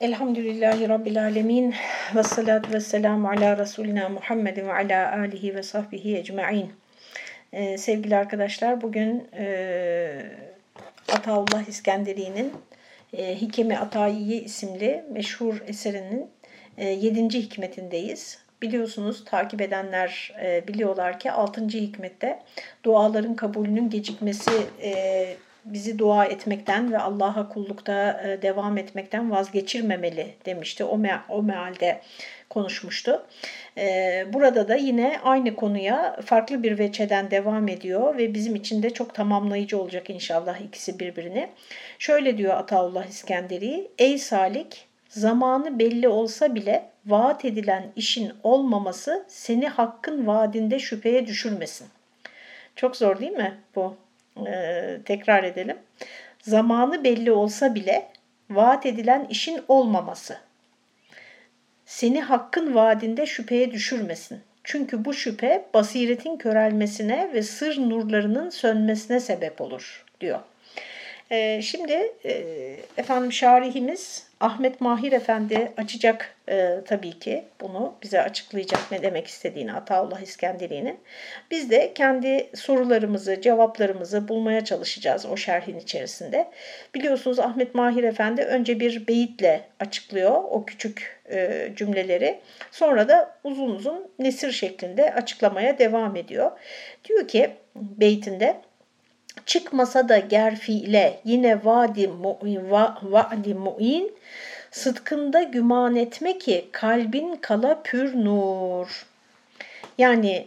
Elhamdülillahi Rabbil Alemin ve salatu ve selamu ala Resulina Muhammedin ve ala alihi ve sahbihi ecma'in. Ee, sevgili arkadaşlar bugün e, Ataullah İskenderi'nin e, Hikemi Atayiye isimli meşhur eserinin e, 7. hikmetindeyiz. Biliyorsunuz takip edenler e, biliyorlar ki 6. hikmette duaların kabulünün gecikmesi e, bizi dua etmekten ve Allah'a kullukta e, devam etmekten vazgeçirmemeli demişti. O, me o mealde konuşmuştu. E, burada da yine aynı konuya farklı bir veçeden devam ediyor ve bizim için de çok tamamlayıcı olacak inşallah ikisi birbirini. Şöyle diyor Ataullah İskenderi, Ey Salik, zamanı belli olsa bile vaat edilen işin olmaması seni hakkın vaadinde şüpheye düşürmesin. Çok zor değil mi bu? Ee, tekrar edelim. Zamanı belli olsa bile vaat edilen işin olmaması. Seni hakkın vaadinde şüpheye düşürmesin. Çünkü bu şüphe basiretin körelmesine ve sır nurlarının sönmesine sebep olur diyor. Ee, şimdi e, efendim şarihimiz Ahmet Mahir Efendi açacak e, tabii ki bunu bize açıklayacak ne demek istediğini Ataullah İskenderi'nin. Biz de kendi sorularımızı, cevaplarımızı bulmaya çalışacağız o şerhin içerisinde. Biliyorsunuz Ahmet Mahir Efendi önce bir beyitle açıklıyor o küçük e, cümleleri. Sonra da uzun uzun nesir şeklinde açıklamaya devam ediyor. Diyor ki beytinde çıkmasa da ger fiile yine vadi mu'in, va, vadi mu'in sıdkında güman etme ki kalbin kala pür nur. Yani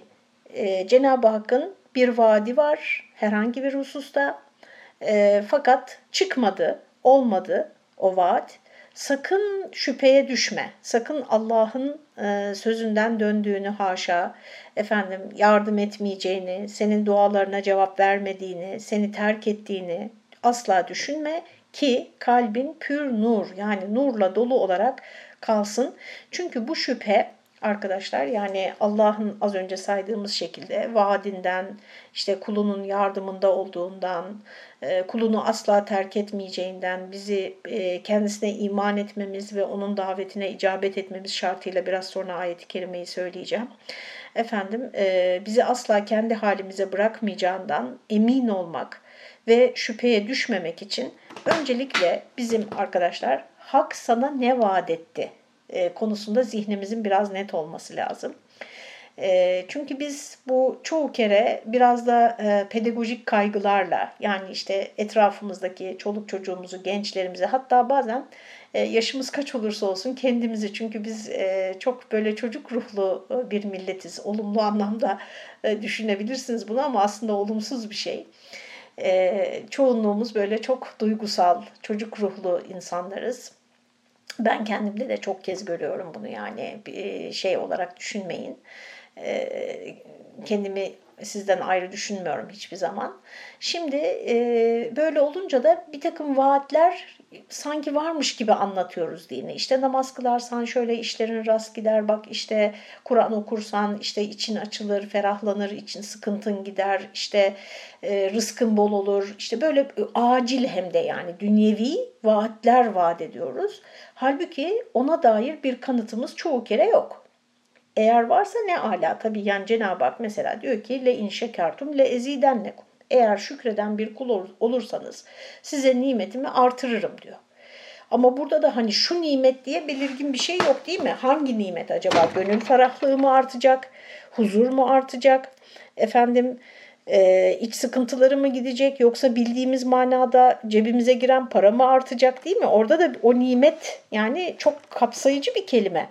e, Cenab-ı Hakk'ın bir vaadi var herhangi bir hususta e, fakat çıkmadı, olmadı o vaat. Sakın şüpheye düşme. Sakın Allah'ın e, sözünden döndüğünü haşa, efendim yardım etmeyeceğini, senin dualarına cevap vermediğini, seni terk ettiğini asla düşünme ki kalbin pür nur yani nurla dolu olarak kalsın. Çünkü bu şüphe arkadaşlar yani Allah'ın az önce saydığımız şekilde vaadinden, işte kulunun yardımında olduğundan, e, kulunu asla terk etmeyeceğinden, bizi e, kendisine iman etmemiz ve onun davetine icabet etmemiz şartıyla biraz sonra ayet-i kerimeyi söyleyeceğim. Efendim e, bizi asla kendi halimize bırakmayacağından emin olmak ve şüpheye düşmemek için öncelikle bizim arkadaşlar hak sana ne vaat etti konusunda zihnimizin biraz net olması lazım. E, çünkü biz bu çoğu kere biraz da e, pedagojik kaygılarla yani işte etrafımızdaki çoluk çocuğumuzu, gençlerimizi hatta bazen e, yaşımız kaç olursa olsun kendimizi çünkü biz e, çok böyle çocuk ruhlu e, bir milletiz. Olumlu anlamda e, düşünebilirsiniz bunu ama aslında olumsuz bir şey. E, çoğunluğumuz böyle çok duygusal, çocuk ruhlu insanlarız. Ben kendimde de çok kez görüyorum bunu yani bir şey olarak düşünmeyin. Kendimi sizden ayrı düşünmüyorum hiçbir zaman. Şimdi e, böyle olunca da bir takım vaatler sanki varmış gibi anlatıyoruz dini. İşte namaz kılarsan şöyle işlerin rast gider. Bak işte Kur'an okursan işte için açılır, ferahlanır, için sıkıntın gider. İşte e, rızkın bol olur. İşte böyle acil hem de yani dünyevi vaatler vaat ediyoruz. Halbuki ona dair bir kanıtımız çoğu kere yok. Eğer varsa ne ala tabii yani Cenab-ı Hak mesela diyor ki le in şekertum le ezidennekum. Eğer şükreden bir kul olursanız size nimetimi artırırım diyor. Ama burada da hani şu nimet diye belirgin bir şey yok değil mi? Hangi nimet acaba? Gönül ferahlığı mı artacak? Huzur mu artacak? Efendim e, iç sıkıntıları mı gidecek yoksa bildiğimiz manada cebimize giren para mı artacak değil mi? Orada da o nimet yani çok kapsayıcı bir kelime.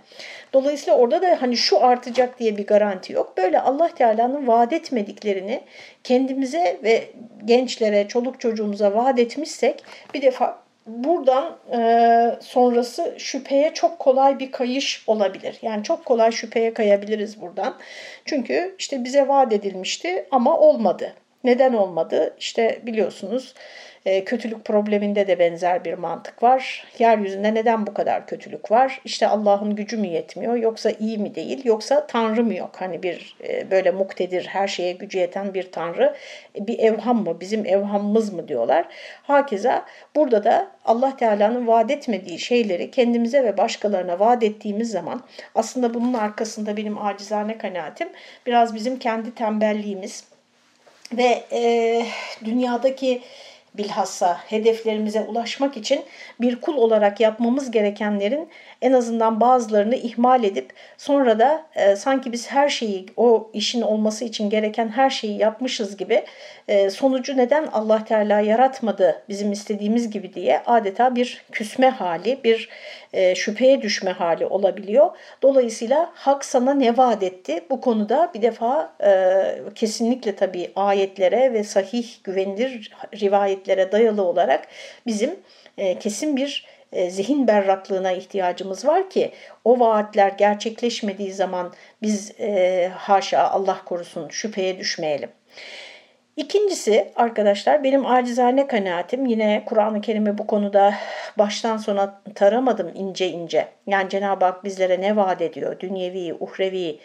Dolayısıyla orada da hani şu artacak diye bir garanti yok. Böyle Allah Teala'nın vaat etmediklerini kendimize ve gençlere, çoluk çocuğumuza vaat etmişsek bir defa buradan e, sonrası şüpheye çok kolay bir kayış olabilir. Yani çok kolay şüpheye kayabiliriz buradan. Çünkü işte bize vaat edilmişti ama olmadı. Neden olmadı? İşte biliyorsunuz E, kötülük probleminde de benzer bir mantık var. Yeryüzünde neden bu kadar kötülük var? İşte Allah'ın gücü mü yetmiyor yoksa iyi mi değil yoksa Tanrı mı yok? Hani bir e, böyle muktedir her şeye gücü yeten bir Tanrı e, bir evham mı bizim evhamımız mı diyorlar. Hakeza burada da Allah Teala'nın vaat etmediği şeyleri kendimize ve başkalarına vaat ettiğimiz zaman aslında bunun arkasında benim acizane kanaatim biraz bizim kendi tembelliğimiz ve e, dünyadaki bilhassa hedeflerimize ulaşmak için bir kul olarak yapmamız gerekenlerin en azından bazılarını ihmal edip sonra da e, sanki biz her şeyi o işin olması için gereken her şeyi yapmışız gibi e, sonucu neden Allah Teala yaratmadı bizim istediğimiz gibi diye adeta bir küsme hali, bir e, şüpheye düşme hali olabiliyor. Dolayısıyla hak sana ne vaat etti? Bu konuda bir defa e, kesinlikle tabii ayetlere ve sahih güvenilir rivayetlere dayalı olarak bizim e, kesin bir e, zihin berraklığına ihtiyacımız var ki o vaatler gerçekleşmediği zaman biz e, haşa Allah korusun şüpheye düşmeyelim. İkincisi arkadaşlar benim acizane kanaatim yine Kur'an-ı Kerim'i bu konuda baştan sona taramadım ince ince. Yani Cenab-ı Hak bizlere ne vaat ediyor? Dünyevi, uhrevi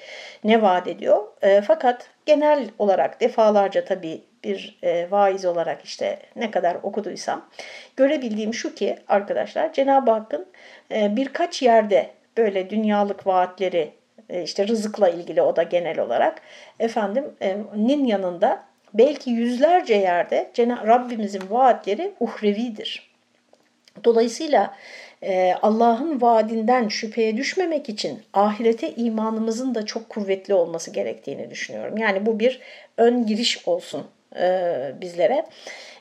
ne vaat ediyor? E, fakat genel olarak defalarca tabii bir e, vaiz olarak işte ne kadar okuduysam görebildiğim şu ki arkadaşlar Cenab-ı Hakk'ın e, birkaç yerde böyle dünyalık vaatleri e, işte rızıkla ilgili o da genel olarak efendim e, nin yanında belki yüzlerce yerde Cenab Rabbimizin vaatleri uhrevidir. Dolayısıyla e, Allah'ın vaadinden şüpheye düşmemek için ahirete imanımızın da çok kuvvetli olması gerektiğini düşünüyorum. Yani bu bir ön giriş olsun e, bizlere.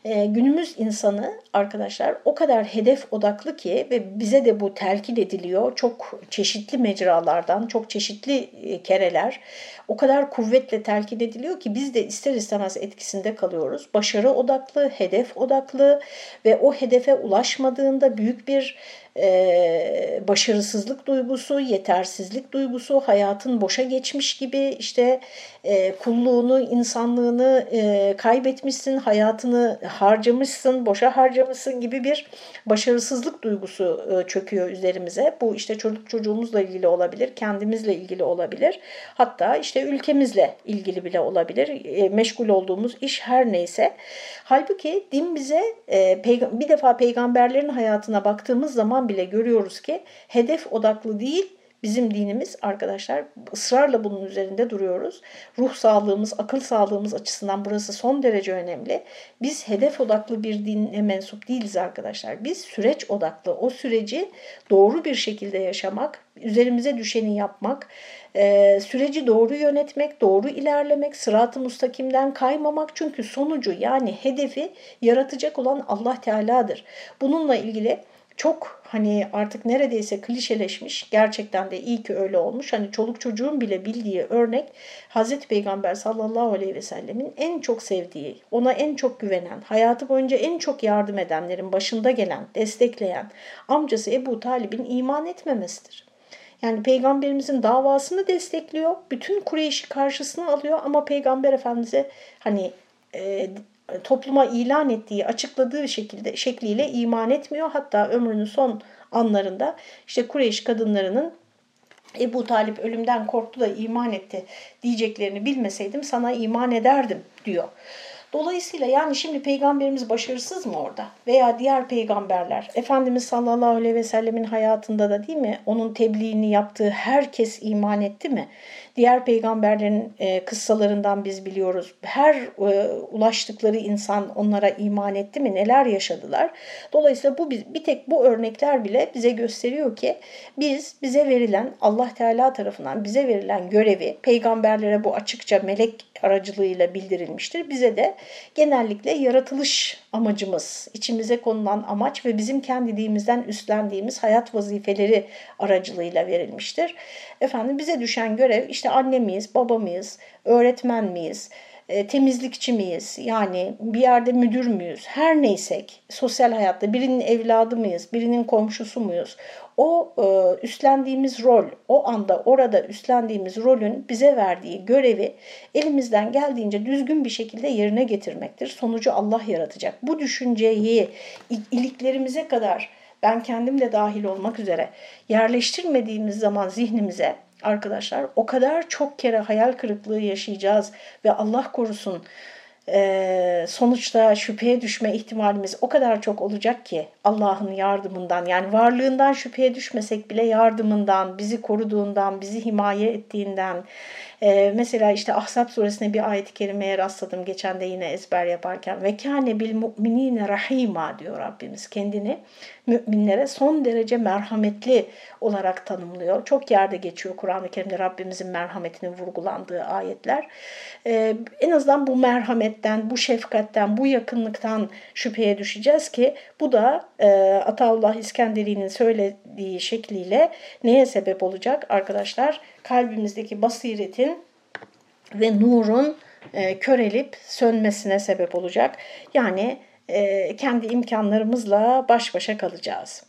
E, günümüz insanı arkadaşlar o kadar hedef odaklı ki ve bize de bu telkin ediliyor. Çok çeşitli mecralardan, çok çeşitli e, kereler o kadar kuvvetle telkin ediliyor ki biz de ister istemez etkisinde kalıyoruz. Başarı odaklı, hedef odaklı ve o hedefe ulaşmadığında büyük bir e, başarısızlık duygusu, yetersizlik duygusu, hayatın boşa geçmiş gibi işte e, kulluğunu, insanlığını e, kaybetmişsin, hayatını harcamışsın, boşa harcamışsın gibi bir başarısızlık duygusu e, çöküyor üzerimize. Bu işte çocuk çocuğumuzla ilgili olabilir, kendimizle ilgili olabilir. Hatta işte ülkemizle ilgili bile olabilir. E, meşgul olduğumuz iş her neyse. Halbuki din bize e, bir defa peygamberlerin hayatına baktığımız zaman bile görüyoruz ki hedef odaklı değil, Bizim dinimiz arkadaşlar ısrarla bunun üzerinde duruyoruz. Ruh sağlığımız, akıl sağlığımız açısından burası son derece önemli. Biz hedef odaklı bir dine mensup değiliz arkadaşlar. Biz süreç odaklı. O süreci doğru bir şekilde yaşamak, üzerimize düşeni yapmak, e, süreci doğru yönetmek, doğru ilerlemek, sırat-ı mustakimden kaymamak. Çünkü sonucu yani hedefi yaratacak olan Allah Teala'dır. Bununla ilgili çok hani artık neredeyse klişeleşmiş gerçekten de iyi ki öyle olmuş. Hani çoluk çocuğun bile bildiği örnek Hazreti Peygamber sallallahu aleyhi ve sellemin en çok sevdiği, ona en çok güvenen, hayatı boyunca en çok yardım edenlerin başında gelen, destekleyen amcası Ebu Talib'in iman etmemesidir. Yani peygamberimizin davasını destekliyor. Bütün Kureyş'i karşısına alıyor ama peygamber efendimize hani e, topluma ilan ettiği, açıkladığı şekilde şekliyle iman etmiyor. Hatta ömrünün son anlarında işte Kureyş kadınlarının Ebu Talip ölümden korktu da iman etti diyeceklerini bilmeseydim sana iman ederdim diyor. Dolayısıyla yani şimdi peygamberimiz başarısız mı orada? Veya diğer peygamberler, Efendimiz sallallahu aleyhi ve sellemin hayatında da değil mi? Onun tebliğini yaptığı herkes iman etti mi? Diğer peygamberlerin e, kıssalarından biz biliyoruz. Her e, ulaştıkları insan onlara iman etti mi? Neler yaşadılar? Dolayısıyla bu bir tek bu örnekler bile bize gösteriyor ki biz bize verilen Allah Teala tarafından bize verilen görevi peygamberlere bu açıkça melek aracılığıyla bildirilmiştir. Bize de genellikle yaratılış amacımız, içimize konulan amaç ve bizim kendiliğimizden üstlendiğimiz hayat vazifeleri aracılığıyla verilmiştir. Efendim bize düşen görev işte anne miyiz, baba mıyız, öğretmen miyiz, e, temizlikçi miyiz? Yani bir yerde müdür müyüz? Her neysek sosyal hayatta birinin evladı mıyız? Birinin komşusu muyuz? O e, üstlendiğimiz rol, o anda orada üstlendiğimiz rolün bize verdiği görevi elimizden geldiğince düzgün bir şekilde yerine getirmektir. Sonucu Allah yaratacak. Bu düşünceyi iliklerimize kadar ben kendim de dahil olmak üzere yerleştirmediğimiz zaman zihnimize arkadaşlar o kadar çok kere hayal kırıklığı yaşayacağız ve Allah korusun e, sonuçta şüpheye düşme ihtimalimiz o kadar çok olacak ki Allah'ın yardımından yani varlığından şüpheye düşmesek bile yardımından, bizi koruduğundan, bizi himaye ettiğinden, ee, mesela işte Ahzab suresine bir ayet-i kerimeye rastladım geçen de yine ezber yaparken. Ve kâne bil mu'minine rahima diyor Rabbimiz kendini müminlere son derece merhametli olarak tanımlıyor. Çok yerde geçiyor Kur'an-ı Kerim'de Rabbimizin merhametinin vurgulandığı ayetler. Ee, en azından bu merhametten, bu şefkatten, bu yakınlıktan şüpheye düşeceğiz ki bu da e, Ataullah İskenderi'nin söylediği şekliyle neye sebep olacak arkadaşlar? kalbimizdeki basiretin ve nurun e, körelip sönmesine sebep olacak. Yani e, kendi imkanlarımızla baş başa kalacağız.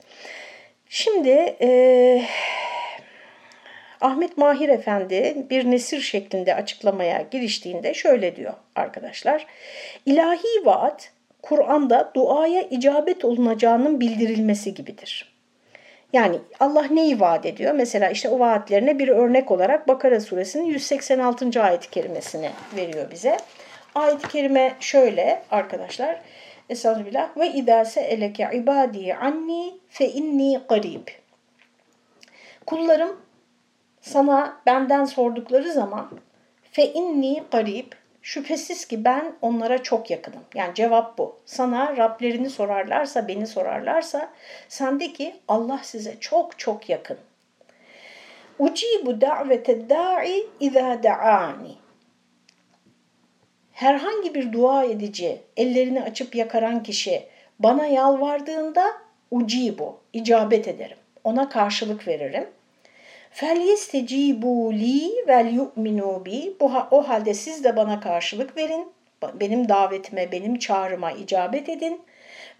Şimdi e, Ahmet Mahir Efendi bir nesir şeklinde açıklamaya giriştiğinde şöyle diyor arkadaşlar. İlahi vaat Kur'an'da duaya icabet olunacağının bildirilmesi gibidir. Yani Allah neyi vaat ediyor? Mesela işte o vaatlerine bir örnek olarak Bakara suresinin 186. ayet-i kerimesini veriyor bize. Ayet-i kerime şöyle arkadaşlar. Estağfirullah. Ve idâse eleke ibâdî anni fe inni garib. Kullarım sana benden sordukları zaman fe inni garib Şüphesiz ki ben onlara çok yakınım. Yani cevap bu. Sana Rablerini sorarlarsa, beni sorarlarsa sen de ki Allah size çok çok yakın. Ucibu da'vete da'i izâ da'ani Herhangi bir dua edici, ellerini açıp yakaran kişi bana yalvardığında ucibu, icabet ederim. Ona karşılık veririm. فَلْيَسْتَجِيبُوا لِي وَلْيُؤْمِنُوا بِي O halde siz de bana karşılık verin. Benim davetime, benim çağrıma icabet edin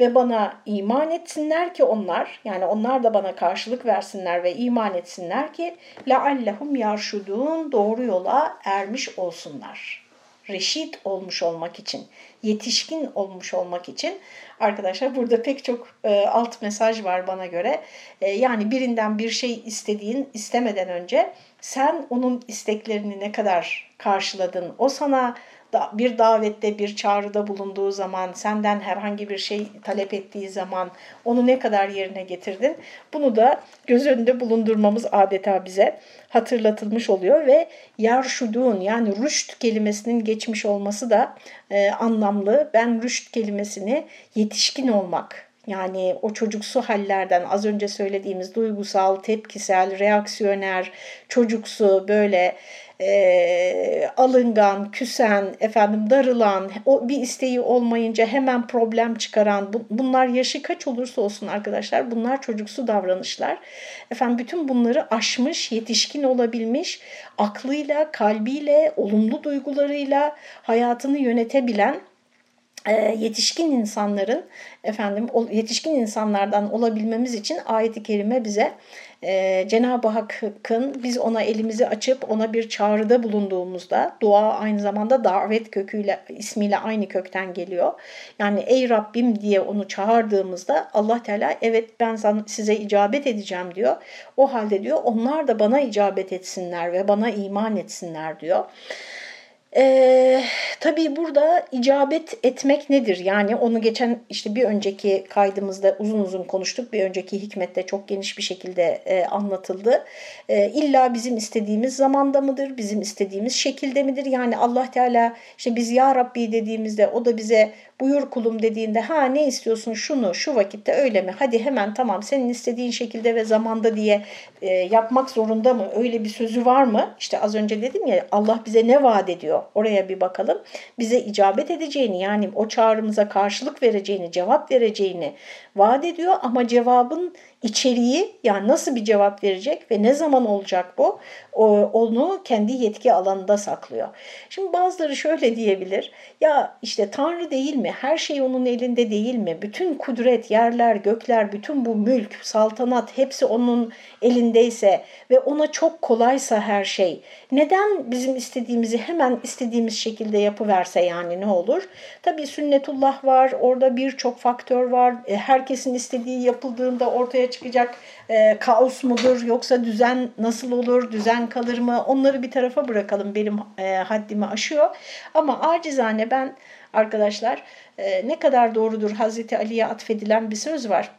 ve bana iman etsinler ki onlar yani onlar da bana karşılık versinler ve iman etsinler ki لَعَلَّهُمْ يَرْشُدُونَ doğru yola ermiş olsunlar. Reşit olmuş olmak için, yetişkin olmuş olmak için arkadaşlar burada pek çok e, alt mesaj var bana göre. E, yani birinden bir şey istediğin istemeden önce sen onun isteklerini ne kadar karşıladın? O sana bir davette, bir çağrıda bulunduğu zaman, senden herhangi bir şey talep ettiği zaman onu ne kadar yerine getirdin? Bunu da göz önünde bulundurmamız adeta bize hatırlatılmış oluyor ve yarşudun yani rüşt kelimesinin geçmiş olması da e, anlamlı. Ben rüşt kelimesini yetişkin olmak yani o çocuksu hallerden az önce söylediğimiz duygusal, tepkisel, reaksiyoner, çocuksu böyle e, alıngan, küsen, efendim darılan, o bir isteği olmayınca hemen problem çıkaran, bu, bunlar yaşı kaç olursa olsun arkadaşlar bunlar çocuksu davranışlar. Efendim bütün bunları aşmış, yetişkin olabilmiş, aklıyla, kalbiyle, olumlu duygularıyla hayatını yönetebilen yetişkin insanların efendim yetişkin insanlardan olabilmemiz için ayet-i kerime bize e, Cenab-ı Hakk'ın biz ona elimizi açıp ona bir çağrıda bulunduğumuzda dua aynı zamanda davet köküyle ismiyle aynı kökten geliyor. Yani ey Rabbim diye onu çağırdığımızda Allah Teala evet ben size icabet edeceğim diyor. O halde diyor onlar da bana icabet etsinler ve bana iman etsinler diyor. Ee, tabii burada icabet etmek nedir? Yani onu geçen işte bir önceki kaydımızda uzun uzun konuştuk. Bir önceki hikmette çok geniş bir şekilde e, anlatıldı. E, illa bizim istediğimiz zamanda mıdır? Bizim istediğimiz şekilde midir? Yani Allah Teala işte biz Ya Rabbi dediğimizde o da bize buyur kulum dediğinde ha ne istiyorsun şunu şu vakitte öyle mi? Hadi hemen tamam senin istediğin şekilde ve zamanda diye e, yapmak zorunda mı? Öyle bir sözü var mı? İşte az önce dedim ya Allah bize ne vaat ediyor? Oraya bir bakalım. Bize icabet edeceğini yani o çağrımıza karşılık vereceğini, cevap vereceğini vaat ediyor ama cevabın içeriği yani nasıl bir cevap verecek ve ne zaman olacak bu onu kendi yetki alanında saklıyor. Şimdi bazıları şöyle diyebilir ya işte Tanrı değil mi her şey onun elinde değil mi bütün kudret yerler gökler bütün bu mülk saltanat hepsi onun elindeyse ve ona çok kolaysa her şey neden bizim istediğimizi hemen istediğimiz şekilde yapıverse yani ne olur? Tabii sünnetullah var orada birçok faktör var e, herkesin istediği yapıldığında ortaya çıkacak e, kaos mudur yoksa düzen nasıl olur, düzen kalır mı onları bir tarafa bırakalım benim e, haddimi aşıyor. Ama acizane ben arkadaşlar e, ne kadar doğrudur Hazreti Ali'ye atfedilen bir söz var.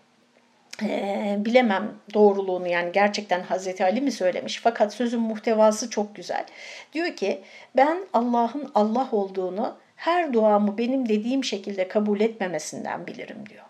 E, bilemem doğruluğunu yani gerçekten Hazreti Ali mi söylemiş fakat sözün muhtevası çok güzel. Diyor ki ben Allah'ın Allah olduğunu her duamı benim dediğim şekilde kabul etmemesinden bilirim diyor.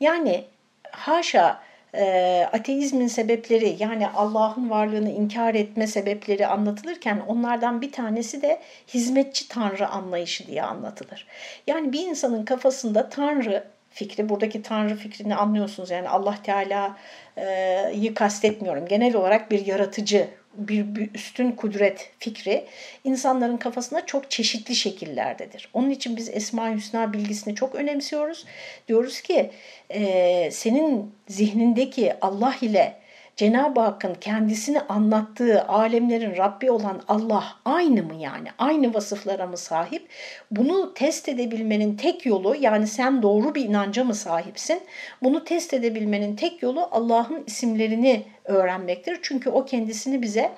Yani haşa e, ateizmin sebepleri yani Allah'ın varlığını inkar etme sebepleri anlatılırken onlardan bir tanesi de hizmetçi tanrı anlayışı diye anlatılır. Yani bir insanın kafasında tanrı fikri, buradaki tanrı fikrini anlıyorsunuz yani Allah Teala'yı kastetmiyorum. Genel olarak bir yaratıcı bir, üstün kudret fikri insanların kafasında çok çeşitli şekillerdedir. Onun için biz Esma-i Hüsna bilgisini çok önemsiyoruz. Diyoruz ki e, senin zihnindeki Allah ile Cenab-ı Hakk'ın kendisini anlattığı alemlerin Rabbi olan Allah aynı mı yani? Aynı vasıflara mı sahip? Bunu test edebilmenin tek yolu yani sen doğru bir inanca mı sahipsin? Bunu test edebilmenin tek yolu Allah'ın isimlerini öğrenmektir. Çünkü o kendisini bize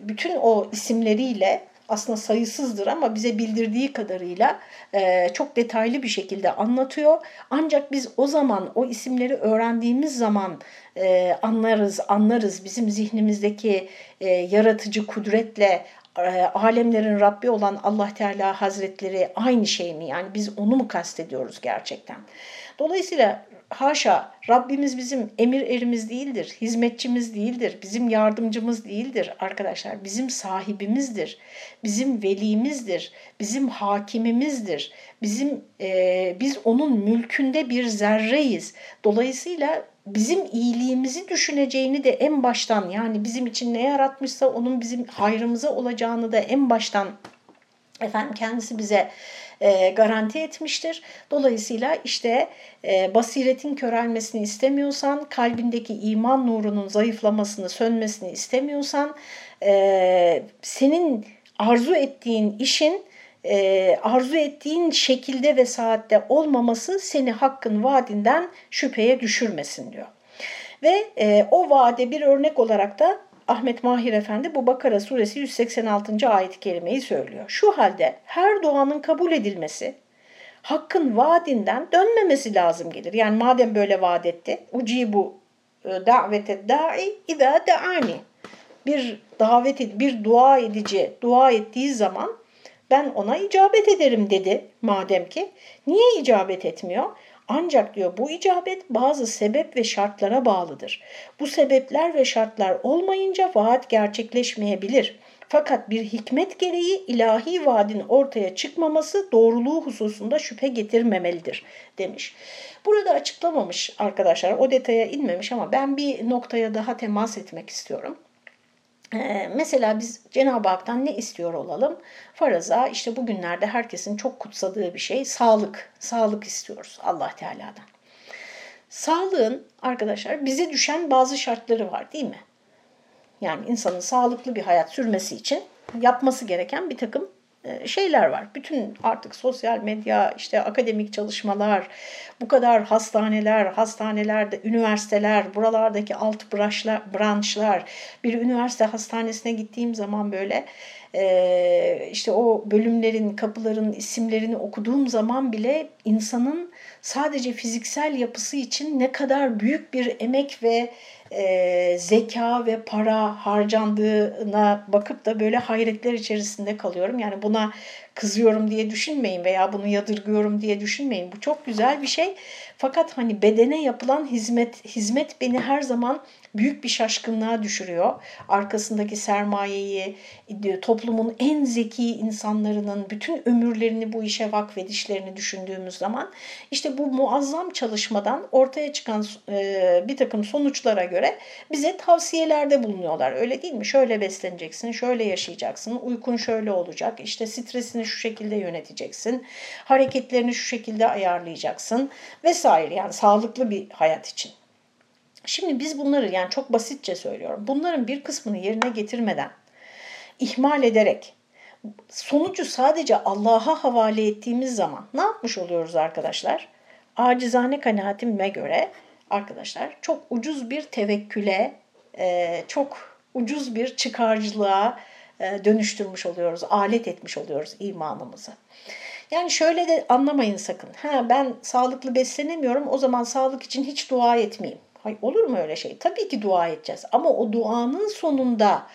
bütün o isimleriyle aslında sayısızdır ama bize bildirdiği kadarıyla e, çok detaylı bir şekilde anlatıyor. Ancak biz o zaman o isimleri öğrendiğimiz zaman e, anlarız, anlarız bizim zihnimizdeki e, yaratıcı kudretle e, alemlerin Rabbi olan Allah Teala Hazretleri aynı şey mi? Yani biz onu mu kastediyoruz gerçekten? Dolayısıyla haşa Rabbimiz bizim emir erimiz değildir, hizmetçimiz değildir, bizim yardımcımız değildir arkadaşlar. Bizim sahibimizdir, bizim velimizdir, bizim hakimimizdir. Bizim e, biz onun mülkünde bir zerreyiz. Dolayısıyla bizim iyiliğimizi düşüneceğini de en baştan yani bizim için ne yaratmışsa onun bizim hayrımıza olacağını da en baştan efendim kendisi bize e, garanti etmiştir. Dolayısıyla işte e, basiretin körelmesini istemiyorsan, kalbindeki iman nurunun zayıflamasını, sönmesini istemiyorsan, e, senin arzu ettiğin işin e, arzu ettiğin şekilde ve saatte olmaması seni hakkın vaadinden şüpheye düşürmesin diyor. Ve e, o vaade bir örnek olarak da Ahmet Mahir Efendi bu Bakara suresi 186. ayet-i kerimeyi söylüyor. Şu halde her duanın kabul edilmesi, hakkın vaadinden dönmemesi lazım gelir. Yani madem böyle vaat etti, ucibu e, davete da'i idâ da'ani. Bir davet et, bir dua edici dua ettiği zaman ben ona icabet ederim dedi madem ki. Niye icabet etmiyor? Ancak diyor bu icabet bazı sebep ve şartlara bağlıdır. Bu sebepler ve şartlar olmayınca vaat gerçekleşmeyebilir. Fakat bir hikmet gereği ilahi vaadin ortaya çıkmaması doğruluğu hususunda şüphe getirmemelidir demiş. Burada açıklamamış arkadaşlar o detaya inmemiş ama ben bir noktaya daha temas etmek istiyorum. Ee, mesela biz Cenab-ı Hak'tan ne istiyor olalım? Faraza işte bugünlerde herkesin çok kutsadığı bir şey sağlık. Sağlık istiyoruz Allah Teala'dan. Sağlığın arkadaşlar bize düşen bazı şartları var değil mi? Yani insanın sağlıklı bir hayat sürmesi için yapması gereken bir takım şeyler var. Bütün artık sosyal medya, işte akademik çalışmalar, bu kadar hastaneler, hastanelerde, üniversiteler, buralardaki alt branşlar, branşlar. Bir üniversite hastanesine gittiğim zaman böyle e, işte o bölümlerin, kapıların isimlerini okuduğum zaman bile insanın sadece fiziksel yapısı için ne kadar büyük bir emek ve e, zeka ve para harcandığına bakıp da böyle hayretler içerisinde kalıyorum. Yani buna kızıyorum diye düşünmeyin veya bunu yadırgıyorum diye düşünmeyin. Bu çok güzel bir şey. Fakat hani bedene yapılan hizmet hizmet beni her zaman büyük bir şaşkınlığa düşürüyor. Arkasındaki sermayeyi, toplumun en zeki insanlarının bütün ömürlerini bu işe vakfedişlerini düşündüğümüz zaman işte bu muazzam çalışmadan ortaya çıkan e, bir takım sonuçlara göre bize tavsiyelerde bulunuyorlar. Öyle değil mi? Şöyle besleneceksin, şöyle yaşayacaksın, uykun şöyle olacak, işte stresini şu şekilde yöneteceksin, hareketlerini şu şekilde ayarlayacaksın vesaire. Yani sağlıklı bir hayat için. Şimdi biz bunları yani çok basitçe söylüyorum. Bunların bir kısmını yerine getirmeden, ihmal ederek, sonucu sadece Allah'a havale ettiğimiz zaman ne yapmış oluyoruz arkadaşlar? Acizane kanaatime göre arkadaşlar çok ucuz bir tevekküle, e, çok ucuz bir çıkarcılığa e, dönüştürmüş oluyoruz, alet etmiş oluyoruz imanımızı. Yani şöyle de anlamayın sakın. Ha ben sağlıklı beslenemiyorum o zaman sağlık için hiç dua etmeyeyim. Hay olur mu öyle şey? Tabii ki dua edeceğiz ama o duanın sonunda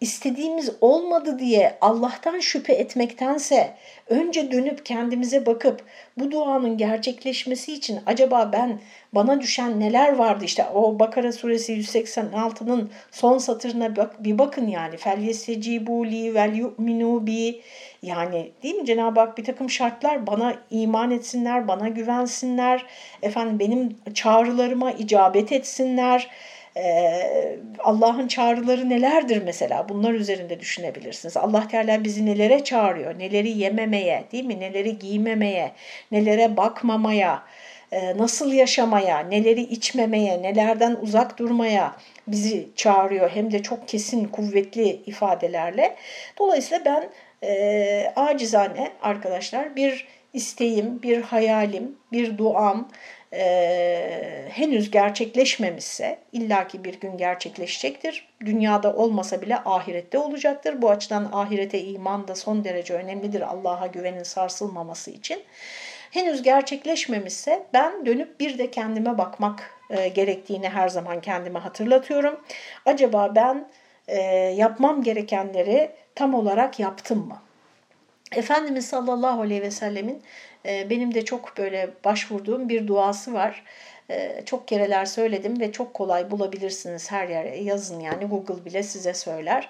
istediğimiz olmadı diye Allah'tan şüphe etmektense önce dönüp kendimize bakıp bu duanın gerçekleşmesi için acaba ben bana düşen neler vardı? İşte o Bakara suresi 186'nın son satırına bak, bir bakın yani. Fel yesecibu li vel yu'minu bi. Yani değil mi Cenab-ı Hak? Bir takım şartlar bana iman etsinler, bana güvensinler, efendim benim çağrılarıma icabet etsinler. Allah'ın çağrıları nelerdir mesela? Bunlar üzerinde düşünebilirsiniz. Allah Teala bizi nelere çağırıyor? Neleri yememeye, değil mi? Neleri giymemeye, nelere bakmamaya, nasıl yaşamaya, neleri içmemeye, nelerden uzak durmaya bizi çağırıyor. Hem de çok kesin, kuvvetli ifadelerle. Dolayısıyla ben e, acizane arkadaşlar bir isteğim, bir hayalim, bir duam e, henüz gerçekleşmemişse illaki bir gün gerçekleşecektir. Dünyada olmasa bile ahirette olacaktır. Bu açıdan ahirete iman da son derece önemlidir Allah'a güvenin sarsılmaması için. Henüz gerçekleşmemişse ben dönüp bir de kendime bakmak e, gerektiğini her zaman kendime hatırlatıyorum. Acaba ben e, yapmam gerekenleri tam olarak yaptım mı? Efendimiz sallallahu aleyhi ve sellemin e, benim de çok böyle başvurduğum bir duası var. E, çok kereler söyledim ve çok kolay bulabilirsiniz her yere yazın yani Google bile size söyler.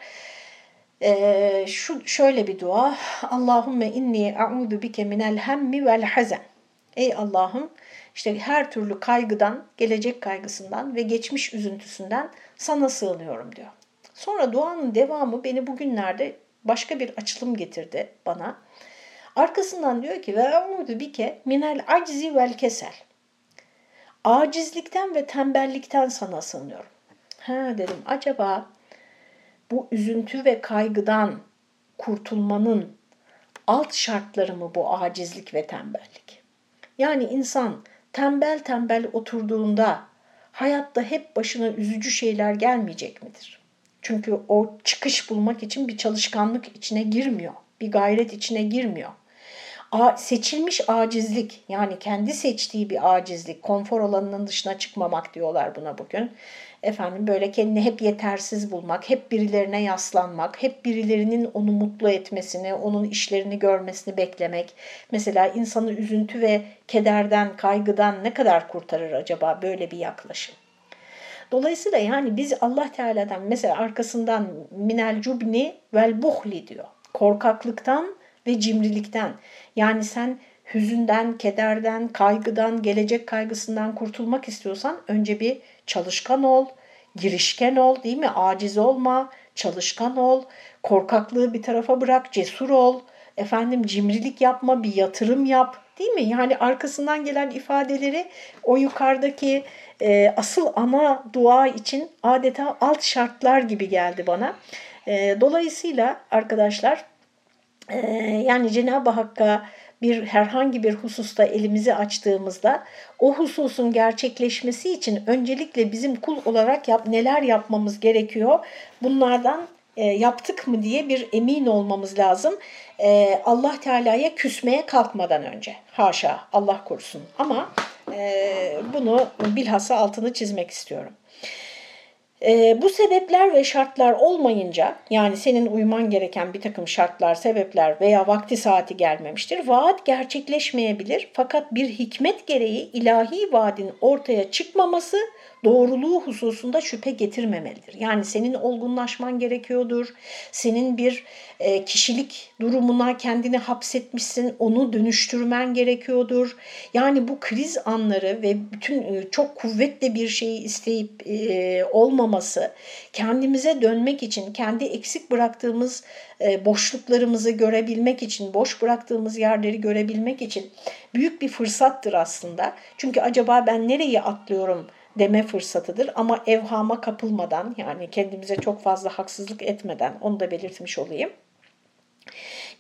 E, şu şöyle bir dua. Allahümme inni a'udu bike minel hemmi vel hazen. Ey Allah'ım işte her türlü kaygıdan, gelecek kaygısından ve geçmiş üzüntüsünden sana sığınıyorum diyor. Sonra duanın devamı beni bugünlerde başka bir açılım getirdi bana. Arkasından diyor ki ve emudu bike minel aczi vel kesel. Acizlikten ve tembellikten sana sığınıyorum. Ha dedim acaba bu üzüntü ve kaygıdan kurtulmanın alt şartları mı bu acizlik ve tembellik? Yani insan tembel tembel oturduğunda hayatta hep başına üzücü şeyler gelmeyecek midir? Çünkü o çıkış bulmak için bir çalışkanlık içine girmiyor. Bir gayret içine girmiyor. A, seçilmiş acizlik yani kendi seçtiği bir acizlik, konfor alanının dışına çıkmamak diyorlar buna bugün. Efendim böyle kendini hep yetersiz bulmak, hep birilerine yaslanmak, hep birilerinin onu mutlu etmesini, onun işlerini görmesini beklemek. Mesela insanı üzüntü ve kederden, kaygıdan ne kadar kurtarır acaba böyle bir yaklaşım? Dolayısıyla yani biz Allah Teala'dan mesela arkasından minel cubni vel buhli diyor. Korkaklıktan ve cimrilikten. Yani sen hüzünden, kederden, kaygıdan, gelecek kaygısından kurtulmak istiyorsan önce bir çalışkan ol, girişken ol değil mi? Aciz olma, çalışkan ol, korkaklığı bir tarafa bırak, cesur ol, efendim cimrilik yapma, bir yatırım yap değil mi? Yani arkasından gelen ifadeleri o yukarıdaki e, asıl ana dua için adeta alt şartlar gibi geldi bana. E, dolayısıyla arkadaşlar e, yani Cenab-ı Hakk'a bir herhangi bir hususta elimizi açtığımızda o hususun gerçekleşmesi için öncelikle bizim kul olarak yap, neler yapmamız gerekiyor? Bunlardan e, yaptık mı diye bir emin olmamız lazım. E, Allah Teala'ya küsmeye kalkmadan önce. Haşa Allah korusun. Ama bunu bilhassa altını çizmek istiyorum. E, bu sebepler ve şartlar olmayınca yani senin uyman gereken bir takım şartlar, sebepler veya vakti saati gelmemiştir. Vaat gerçekleşmeyebilir fakat bir hikmet gereği ilahi vaadin ortaya çıkmaması doğruluğu hususunda şüphe getirmemelidir. Yani senin olgunlaşman gerekiyordur. Senin bir e, kişilik durumuna kendini hapsetmişsin, onu dönüştürmen gerekiyordur. Yani bu kriz anları ve bütün e, çok kuvvetli bir şeyi isteyip e, olmaması, kendimize dönmek için, kendi eksik bıraktığımız e, boşluklarımızı görebilmek için, boş bıraktığımız yerleri görebilmek için büyük bir fırsattır aslında. Çünkü acaba ben nereyi atlıyorum? Deme fırsatıdır ama evhama kapılmadan yani kendimize çok fazla haksızlık etmeden onu da belirtmiş olayım.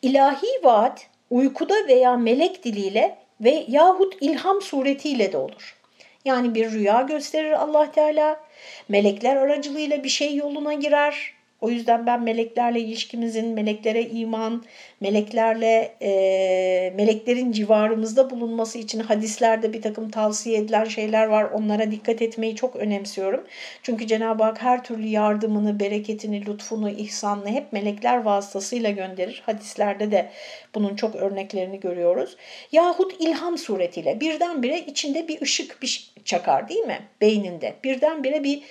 İlahi vaat uykuda veya melek diliyle ve yahut ilham suretiyle de olur. Yani bir rüya gösterir Allah Teala, melekler aracılığıyla bir şey yoluna girer, o yüzden ben meleklerle ilişkimizin, meleklere iman, meleklerle, e, meleklerin civarımızda bulunması için hadislerde bir takım tavsiye edilen şeyler var. Onlara dikkat etmeyi çok önemsiyorum. Çünkü Cenab-ı Hak her türlü yardımını, bereketini, lütfunu, ihsanını hep melekler vasıtasıyla gönderir. Hadislerde de bunun çok örneklerini görüyoruz. Yahut ilham suretiyle birdenbire içinde bir ışık bir çakar değil mi? Beyninde. Birdenbire bir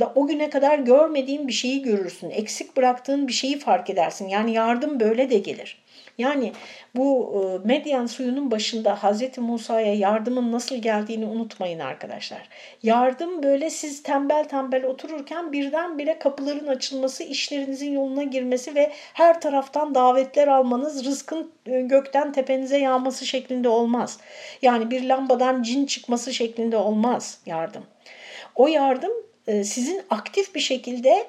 da o güne kadar görmediğin bir şeyi görürsün. Eksik bıraktığın bir şeyi fark edersin. Yani yardım böyle de gelir. Yani bu e, Medyan suyunun başında Hazreti Musa'ya yardımın nasıl geldiğini unutmayın arkadaşlar. Yardım böyle siz tembel tembel otururken birdenbire kapıların açılması, işlerinizin yoluna girmesi ve her taraftan davetler almanız, rızkın e, gökten tepenize yağması şeklinde olmaz. Yani bir lambadan cin çıkması şeklinde olmaz yardım. O yardım e, sizin aktif bir şekilde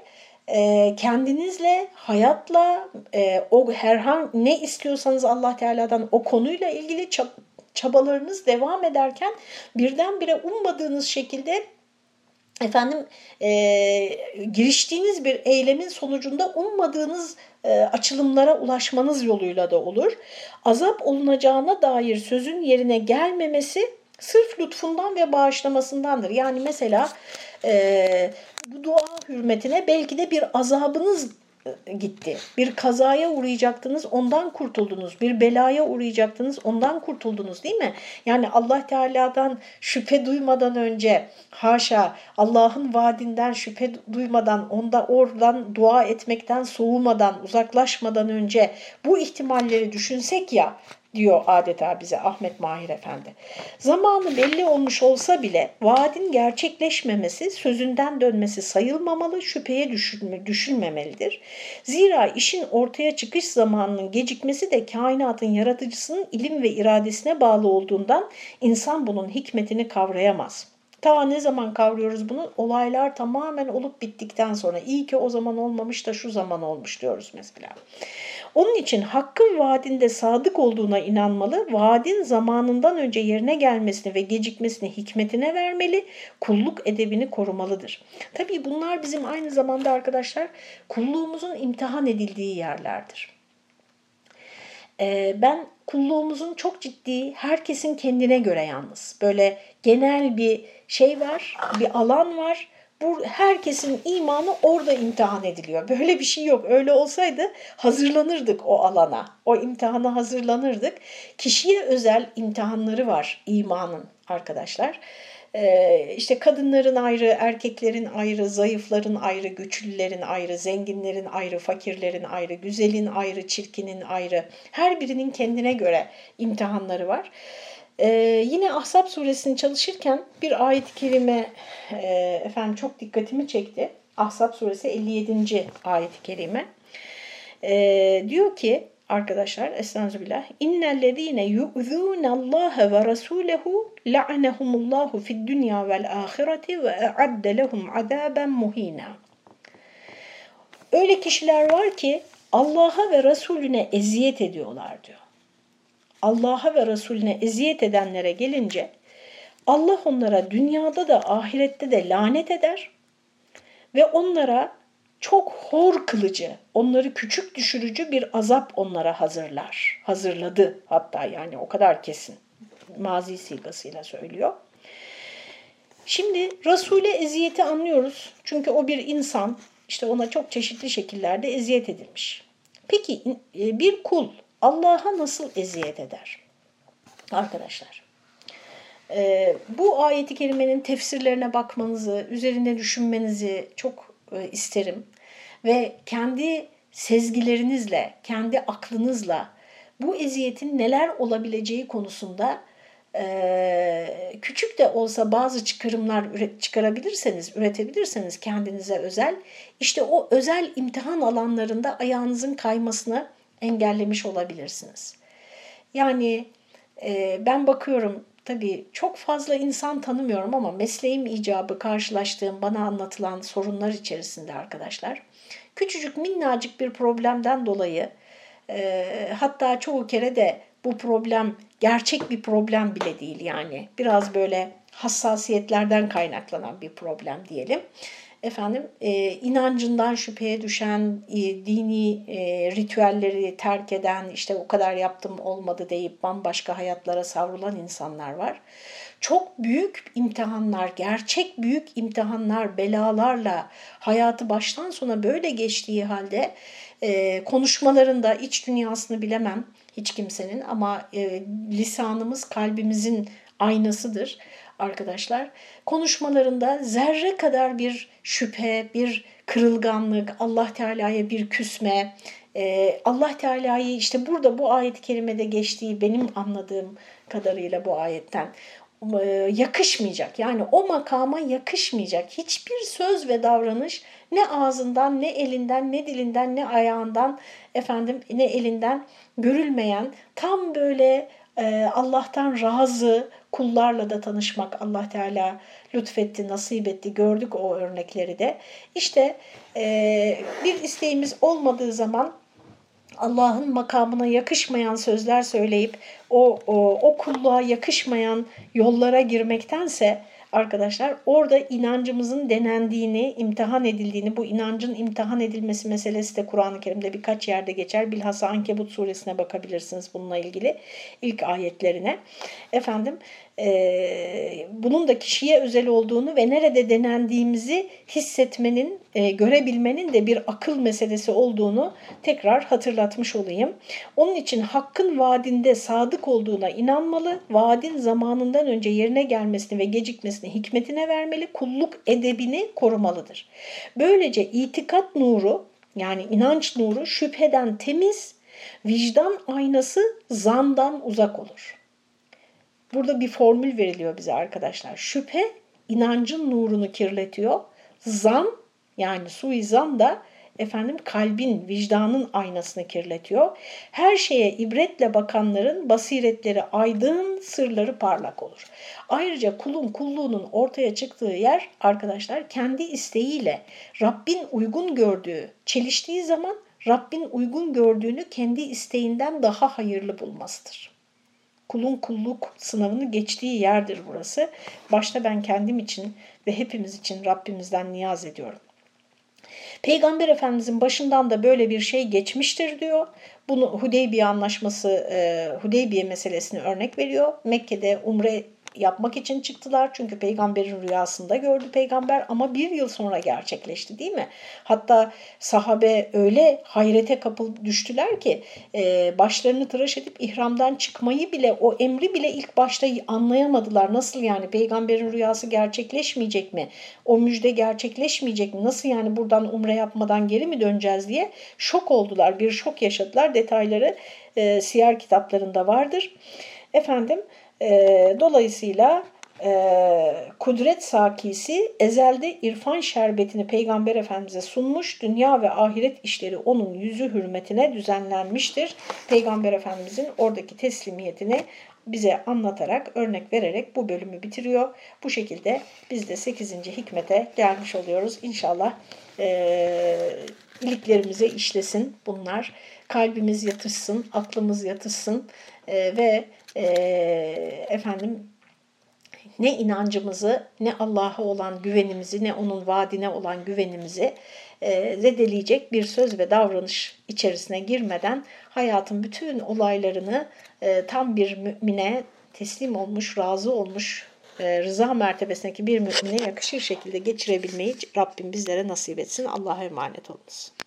e, kendinizle, hayatla, e, o herhangi ne istiyorsanız Allah Teala'dan o konuyla ilgili çabalarınız devam ederken birdenbire ummadığınız şekilde efendim e, giriştiğiniz bir eylemin sonucunda ummadığınız e, açılımlara ulaşmanız yoluyla da olur. Azap olunacağına dair sözün yerine gelmemesi sırf lütfundan ve bağışlamasındandır. Yani mesela e, bu dua hürmetine belki de bir azabınız e, gitti. Bir kazaya uğrayacaktınız ondan kurtuldunuz. Bir belaya uğrayacaktınız ondan kurtuldunuz değil mi? Yani Allah Teala'dan şüphe duymadan önce haşa Allah'ın vaadinden şüphe duymadan onda oradan dua etmekten soğumadan uzaklaşmadan önce bu ihtimalleri düşünsek ya diyor adeta bize Ahmet Mahir Efendi. Zamanı belli olmuş olsa bile vaadin gerçekleşmemesi, sözünden dönmesi sayılmamalı, şüpheye düşürme, düşünmemelidir. Zira işin ortaya çıkış zamanının gecikmesi de kainatın yaratıcısının ilim ve iradesine bağlı olduğundan insan bunun hikmetini kavrayamaz.'' Ta ne zaman kavruyoruz bunu? Olaylar tamamen olup bittikten sonra. İyi ki o zaman olmamış da şu zaman olmuş diyoruz mesela. Onun için hakkın vaadinde sadık olduğuna inanmalı, vaadin zamanından önce yerine gelmesini ve gecikmesini hikmetine vermeli, kulluk edebini korumalıdır. Tabii bunlar bizim aynı zamanda arkadaşlar kulluğumuzun imtihan edildiği yerlerdir. Ee, ben kulluğumuzun çok ciddi, herkesin kendine göre yalnız. Böyle genel bir şey var, bir alan var bu herkesin imanı orada imtihan ediliyor. Böyle bir şey yok. Öyle olsaydı hazırlanırdık o alana. O imtihana hazırlanırdık. Kişiye özel imtihanları var imanın arkadaşlar. Ee, işte kadınların ayrı, erkeklerin ayrı, zayıfların ayrı, güçlülerin ayrı, zenginlerin ayrı, fakirlerin ayrı, güzelin ayrı, çirkinin ayrı. Her birinin kendine göre imtihanları var. Ee, yine Ahzab suresini çalışırken bir ayet-i kerime e, efendim çok dikkatimi çekti. Ahzab suresi 57. ayet-i kerime. Ee, diyor ki arkadaşlar estağfirullah innellezine yu'zunallaha ve rasulehu la'anehumullahu fid dunya vel ahireti ve a'adde lehum azaben muhina. Öyle kişiler var ki Allah'a ve Resulüne eziyet ediyorlar diyor. Allah'a ve Resulüne eziyet edenlere gelince Allah onlara dünyada da ahirette de lanet eder ve onlara çok hor kılıcı, onları küçük düşürücü bir azap onlara hazırlar. Hazırladı hatta yani o kadar kesin. Mazi sigasıyla söylüyor. Şimdi Resul'e eziyeti anlıyoruz. Çünkü o bir insan. işte ona çok çeşitli şekillerde eziyet edilmiş. Peki e, bir kul Allah'a nasıl eziyet eder? Arkadaşlar, e, bu ayeti kerimenin tefsirlerine bakmanızı, üzerinde düşünmenizi çok e, isterim. Ve kendi sezgilerinizle, kendi aklınızla bu eziyetin neler olabileceği konusunda küçük de olsa bazı çıkarımlar çıkarabilirseniz, üretebilirseniz kendinize özel, işte o özel imtihan alanlarında ayağınızın kaymasını engellemiş olabilirsiniz. Yani ben bakıyorum tabii çok fazla insan tanımıyorum ama mesleğim icabı karşılaştığım bana anlatılan sorunlar içerisinde arkadaşlar. Küçücük minnacık bir problemden dolayı hatta çoğu kere de bu problem gerçek bir problem bile değil yani. Biraz böyle hassasiyetlerden kaynaklanan bir problem diyelim. Efendim e, inancından şüpheye düşen, e, dini e, ritüelleri terk eden, işte o kadar yaptım olmadı deyip bambaşka hayatlara savrulan insanlar var. Çok büyük imtihanlar, gerçek büyük imtihanlar, belalarla hayatı baştan sona böyle geçtiği halde e, konuşmalarında iç dünyasını bilemem hiç kimsenin ama e, lisanımız kalbimizin aynasıdır arkadaşlar. Konuşmalarında zerre kadar bir şüphe, bir kırılganlık, Allah Teala'ya bir küsme, e, Allah Teala'yı işte burada bu ayet-i kerimede geçtiği benim anladığım kadarıyla bu ayetten e, yakışmayacak. Yani o makama yakışmayacak hiçbir söz ve davranış ne ağzından, ne elinden, ne dilinden, ne ayağından, efendim ne elinden görülmeyen tam böyle Allah'tan razı kullarla da tanışmak Allah Teala lütfetti, nasip etti. Gördük o örnekleri de. İşte e, bir isteğimiz olmadığı zaman Allah'ın makamına yakışmayan sözler söyleyip o, o, o kulluğa yakışmayan yollara girmektense arkadaşlar orada inancımızın denendiğini, imtihan edildiğini, bu inancın imtihan edilmesi meselesi de Kur'an-ı Kerim'de birkaç yerde geçer. Bilhassa Ankebut suresine bakabilirsiniz bununla ilgili ilk ayetlerine. Efendim e, bunun da kişiye özel olduğunu ve nerede denendiğimizi hissetmenin, e, görebilmenin de bir akıl meselesi olduğunu tekrar hatırlatmış olayım. Onun için hakkın vaadinde sadık olduğuna inanmalı, vaadin zamanından önce yerine gelmesini ve gecikmesini hikmetine vermeli, kulluk edebini korumalıdır. Böylece itikat nuru yani inanç nuru şüpheden temiz, vicdan aynası zandan uzak olur. Burada bir formül veriliyor bize arkadaşlar. Şüphe inancın nurunu kirletiyor. Zan yani suizan da efendim kalbin, vicdanın aynasını kirletiyor. Her şeye ibretle bakanların basiretleri aydın, sırları parlak olur. Ayrıca kulun kulluğunun ortaya çıktığı yer arkadaşlar kendi isteğiyle Rabbin uygun gördüğü, çeliştiği zaman Rabbin uygun gördüğünü kendi isteğinden daha hayırlı bulmasıdır kulun kulluk sınavını geçtiği yerdir burası. Başta ben kendim için ve hepimiz için Rabbimizden niyaz ediyorum. Peygamber Efendimizin başından da böyle bir şey geçmiştir diyor. Bunu Hudeybiye anlaşması, e, Hudeybiye meselesini örnek veriyor. Mekke'de umre yapmak için çıktılar. Çünkü peygamberin rüyasında gördü peygamber ama bir yıl sonra gerçekleşti değil mi? Hatta sahabe öyle hayrete kapıl düştüler ki e, başlarını tıraş edip ihramdan çıkmayı bile o emri bile ilk başta anlayamadılar. Nasıl yani peygamberin rüyası gerçekleşmeyecek mi? O müjde gerçekleşmeyecek mi? Nasıl yani buradan umre yapmadan geri mi döneceğiz diye şok oldular. Bir şok yaşadılar. Detayları e, siyer kitaplarında vardır. Efendim e, dolayısıyla e, kudret sakisi ezelde irfan şerbetini Peygamber Efendimiz'e sunmuş. Dünya ve ahiret işleri onun yüzü hürmetine düzenlenmiştir. Peygamber Efendimiz'in oradaki teslimiyetini bize anlatarak, örnek vererek bu bölümü bitiriyor. Bu şekilde biz de 8. hikmete gelmiş oluyoruz. İnşallah e, iliklerimize işlesin bunlar. Kalbimiz yatışsın, aklımız yatışsın e, ve e, efendim ne inancımızı, ne Allah'a olan güvenimizi, ne onun vaadine olan güvenimizi e, zedeleyecek bir söz ve davranış içerisine girmeden hayatın bütün olaylarını e, tam bir mümine teslim olmuş, razı olmuş, e, rıza mertebesindeki bir mümine yakışır şekilde geçirebilmeyi Rabbim bizlere nasip etsin. Allah'a emanet olunuz.